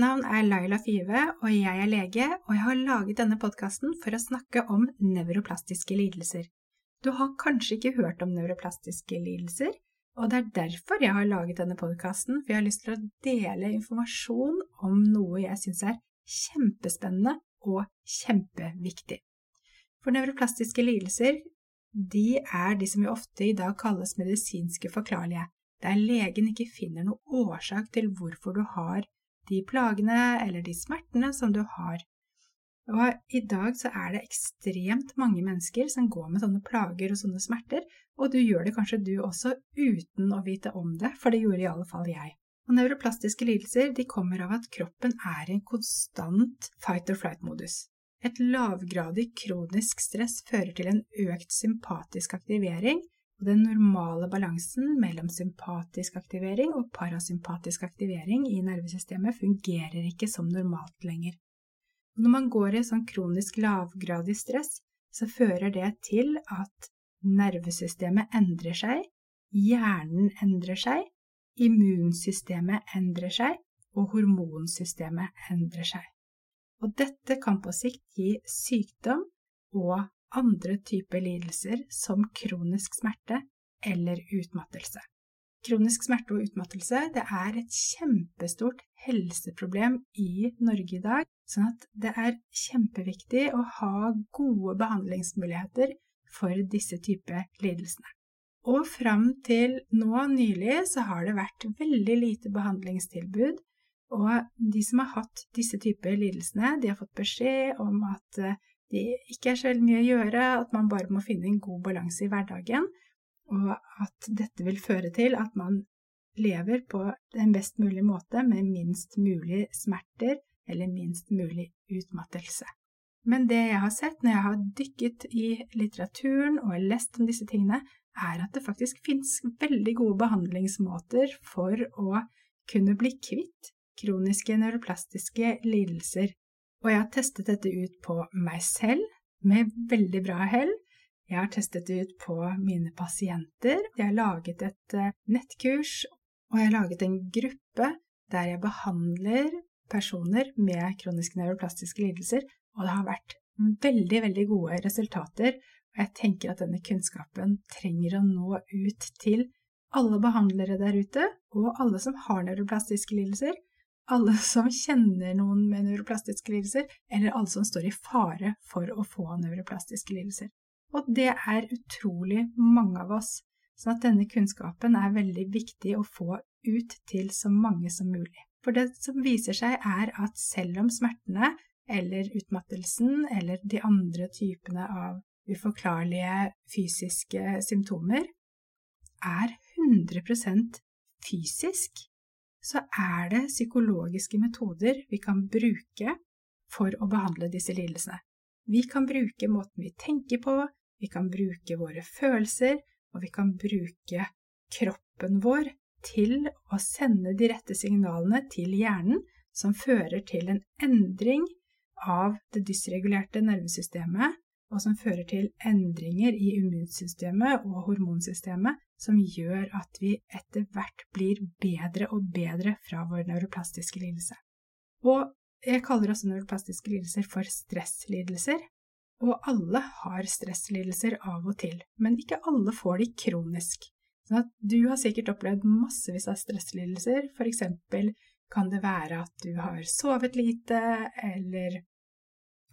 Navn er Laila Five, og jeg er lege, og jeg har laget denne podkasten for å snakke om nevroplastiske lidelser. Du har kanskje ikke hørt om nevroplastiske lidelser, og det er derfor jeg har laget denne podkasten, for jeg har lyst til å dele informasjon om noe jeg syns er kjempespennende og kjempeviktig. For nevroplastiske lidelser, de er de som vi ofte i dag kalles medisinske forklarlige, der legen ikke finner noen årsak til hvorfor du har de plagene eller de smertene som du har. Og i dag så er det ekstremt mange mennesker som går med sånne plager og sånne smerter, og du gjør det kanskje du også uten å vite om det, for det gjorde i alle fall jeg. Og neuroplastiske lidelser de kommer av at kroppen er i en konstant fight or flight-modus. Et lavgradig kronisk stress fører til en økt sympatisk aktivering, og den normale balansen mellom sympatisk aktivering og parasympatisk aktivering i nervesystemet fungerer ikke som normalt lenger. Og når man går i sånn kronisk lavgradig stress, så fører det til at nervesystemet endrer seg, hjernen endrer seg, immunsystemet endrer seg, og hormonsystemet endrer seg. Og dette kan på sikt gi sykdom og andre typer lidelser som kronisk smerte eller utmattelse. Kronisk smerte og utmattelse det er et kjempestort helseproblem i Norge i dag, sånn at det er kjempeviktig å ha gode behandlingsmuligheter for disse typer lidelsene. Og fram til nå nylig så har det vært veldig lite behandlingstilbud, og de som har hatt disse typer lidelsene, de har fått beskjed om at det ikke er så veldig mye å gjøre, at man bare må finne en god balanse i hverdagen, og at dette vil føre til at man lever på den best mulige måte med minst mulig smerter eller minst mulig utmattelse. Men det jeg har sett når jeg har dykket i litteraturen og lest om disse tingene, er at det faktisk finnes veldig gode behandlingsmåter for å kunne bli kvitt kroniske neuroplastiske lidelser og jeg har testet dette ut på meg selv med veldig bra hell. Jeg har testet det ut på mine pasienter. Jeg har laget et eh, nettkurs, og jeg har laget en gruppe der jeg behandler personer med kroniske neuroplastiske lidelser, og det har vært veldig, veldig gode resultater. Og jeg tenker at denne kunnskapen trenger å nå ut til alle behandlere der ute, og alle som har neuroplastiske lidelser, alle som kjenner noen med nevroplastiske lidelser, eller alle som står i fare for å få nevroplastiske lidelser. Og det er utrolig mange av oss, så at denne kunnskapen er veldig viktig å få ut til så mange som mulig. For det som viser seg, er at selv om smertene eller utmattelsen eller de andre typene av uforklarlige fysiske symptomer er 100% fysisk, så er det psykologiske metoder vi kan bruke for å behandle disse lidelsene. Vi kan bruke måten vi tenker på, vi kan bruke våre følelser, og vi kan bruke kroppen vår til å sende de rette signalene til hjernen som fører til en endring av det dysregulerte nervesystemet og som fører til endringer i immunsystemet og hormonsystemet, som gjør at vi etter hvert blir bedre og bedre fra vår neuroplastiske lidelse. Og jeg kaller også neuroplastiske lidelser for stresslidelser, og alle har stresslidelser av og til, men ikke alle får de kronisk. Sånn du har sikkert opplevd massevis av stresslidelser, for eksempel kan det være at du har sovet lite, eller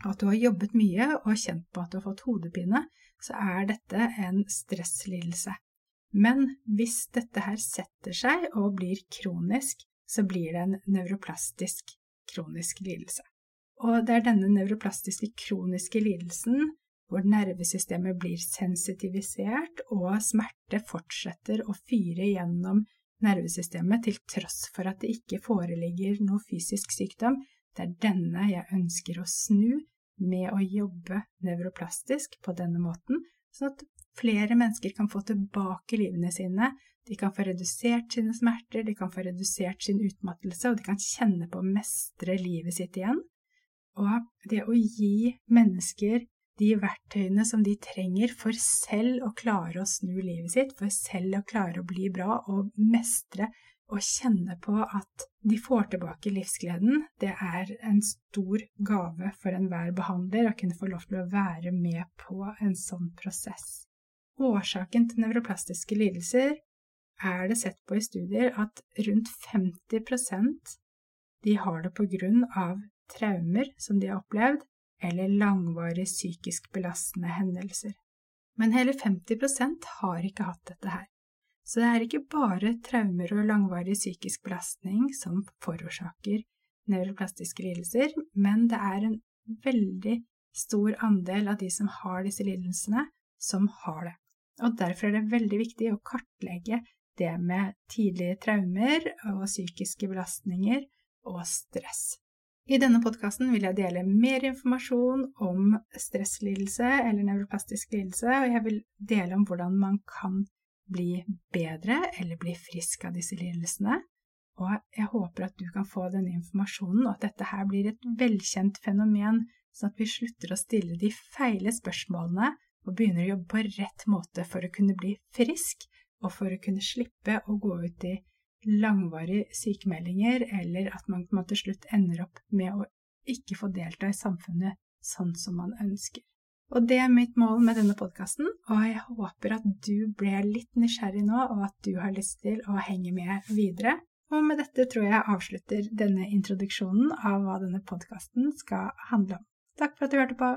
at du har jobbet mye og kjent på at du har fått hodepine, så er dette en stresslidelse. Men hvis dette her setter seg og blir kronisk, så blir det en nevroplastisk kronisk lidelse. Og det er denne nevroplastiske kroniske lidelsen hvor nervesystemet blir sensitivisert og smerte fortsetter å fyre gjennom nervesystemet til tross for at det ikke foreligger noe fysisk sykdom. Det er denne jeg ønsker å snu med å jobbe nevroplastisk på denne måten, sånn at flere mennesker kan få tilbake livene sine, de kan få redusert sine smerter, de kan få redusert sin utmattelse, og de kan kjenne på å mestre livet sitt igjen. Og det å gi mennesker de verktøyene som de trenger for selv å klare å snu livet sitt, for selv å klare å bli bra og mestre og kjenne på at de får tilbake livsgleden, det er en stor gave for enhver behandler å kunne få lov til å være med på en sånn prosess. Årsaken til nevroplastiske lidelser er det sett på i studier at rundt 50% de har det på grunn av traumer som de har opplevd, eller langvarige psykisk belastende hendelser. Men hele 50% har ikke hatt dette her. Så det er ikke bare traumer og langvarig psykisk belastning som forårsaker nevroplastiske lidelser, men det er en veldig stor andel av de som har disse lidelsene, som har det. Og derfor er det veldig viktig å kartlegge det med tidlige traumer og psykiske belastninger og stress. I denne podkasten vil jeg dele mer informasjon om stresslidelse eller nevroplastisk lidelse, og jeg vil dele om hvordan man kan bli bedre eller bli frisk av disse lidelsene. Og jeg håper at du kan få denne informasjonen, og at dette her blir et velkjent fenomen, sånn at vi slutter å stille de feile spørsmålene og begynner å jobbe på rett måte for å kunne bli frisk, og for å kunne slippe å gå ut i langvarige sykemeldinger, eller at man til slutt ender opp med å ikke få delta i samfunnet sånn som man ønsker. Og det er mitt mål med denne podkasten, og jeg håper at du ble litt nysgjerrig nå, og at du har lyst til å henge med videre. Og med dette tror jeg avslutter denne introduksjonen av hva denne podkasten skal handle om. Takk for at du hørte på!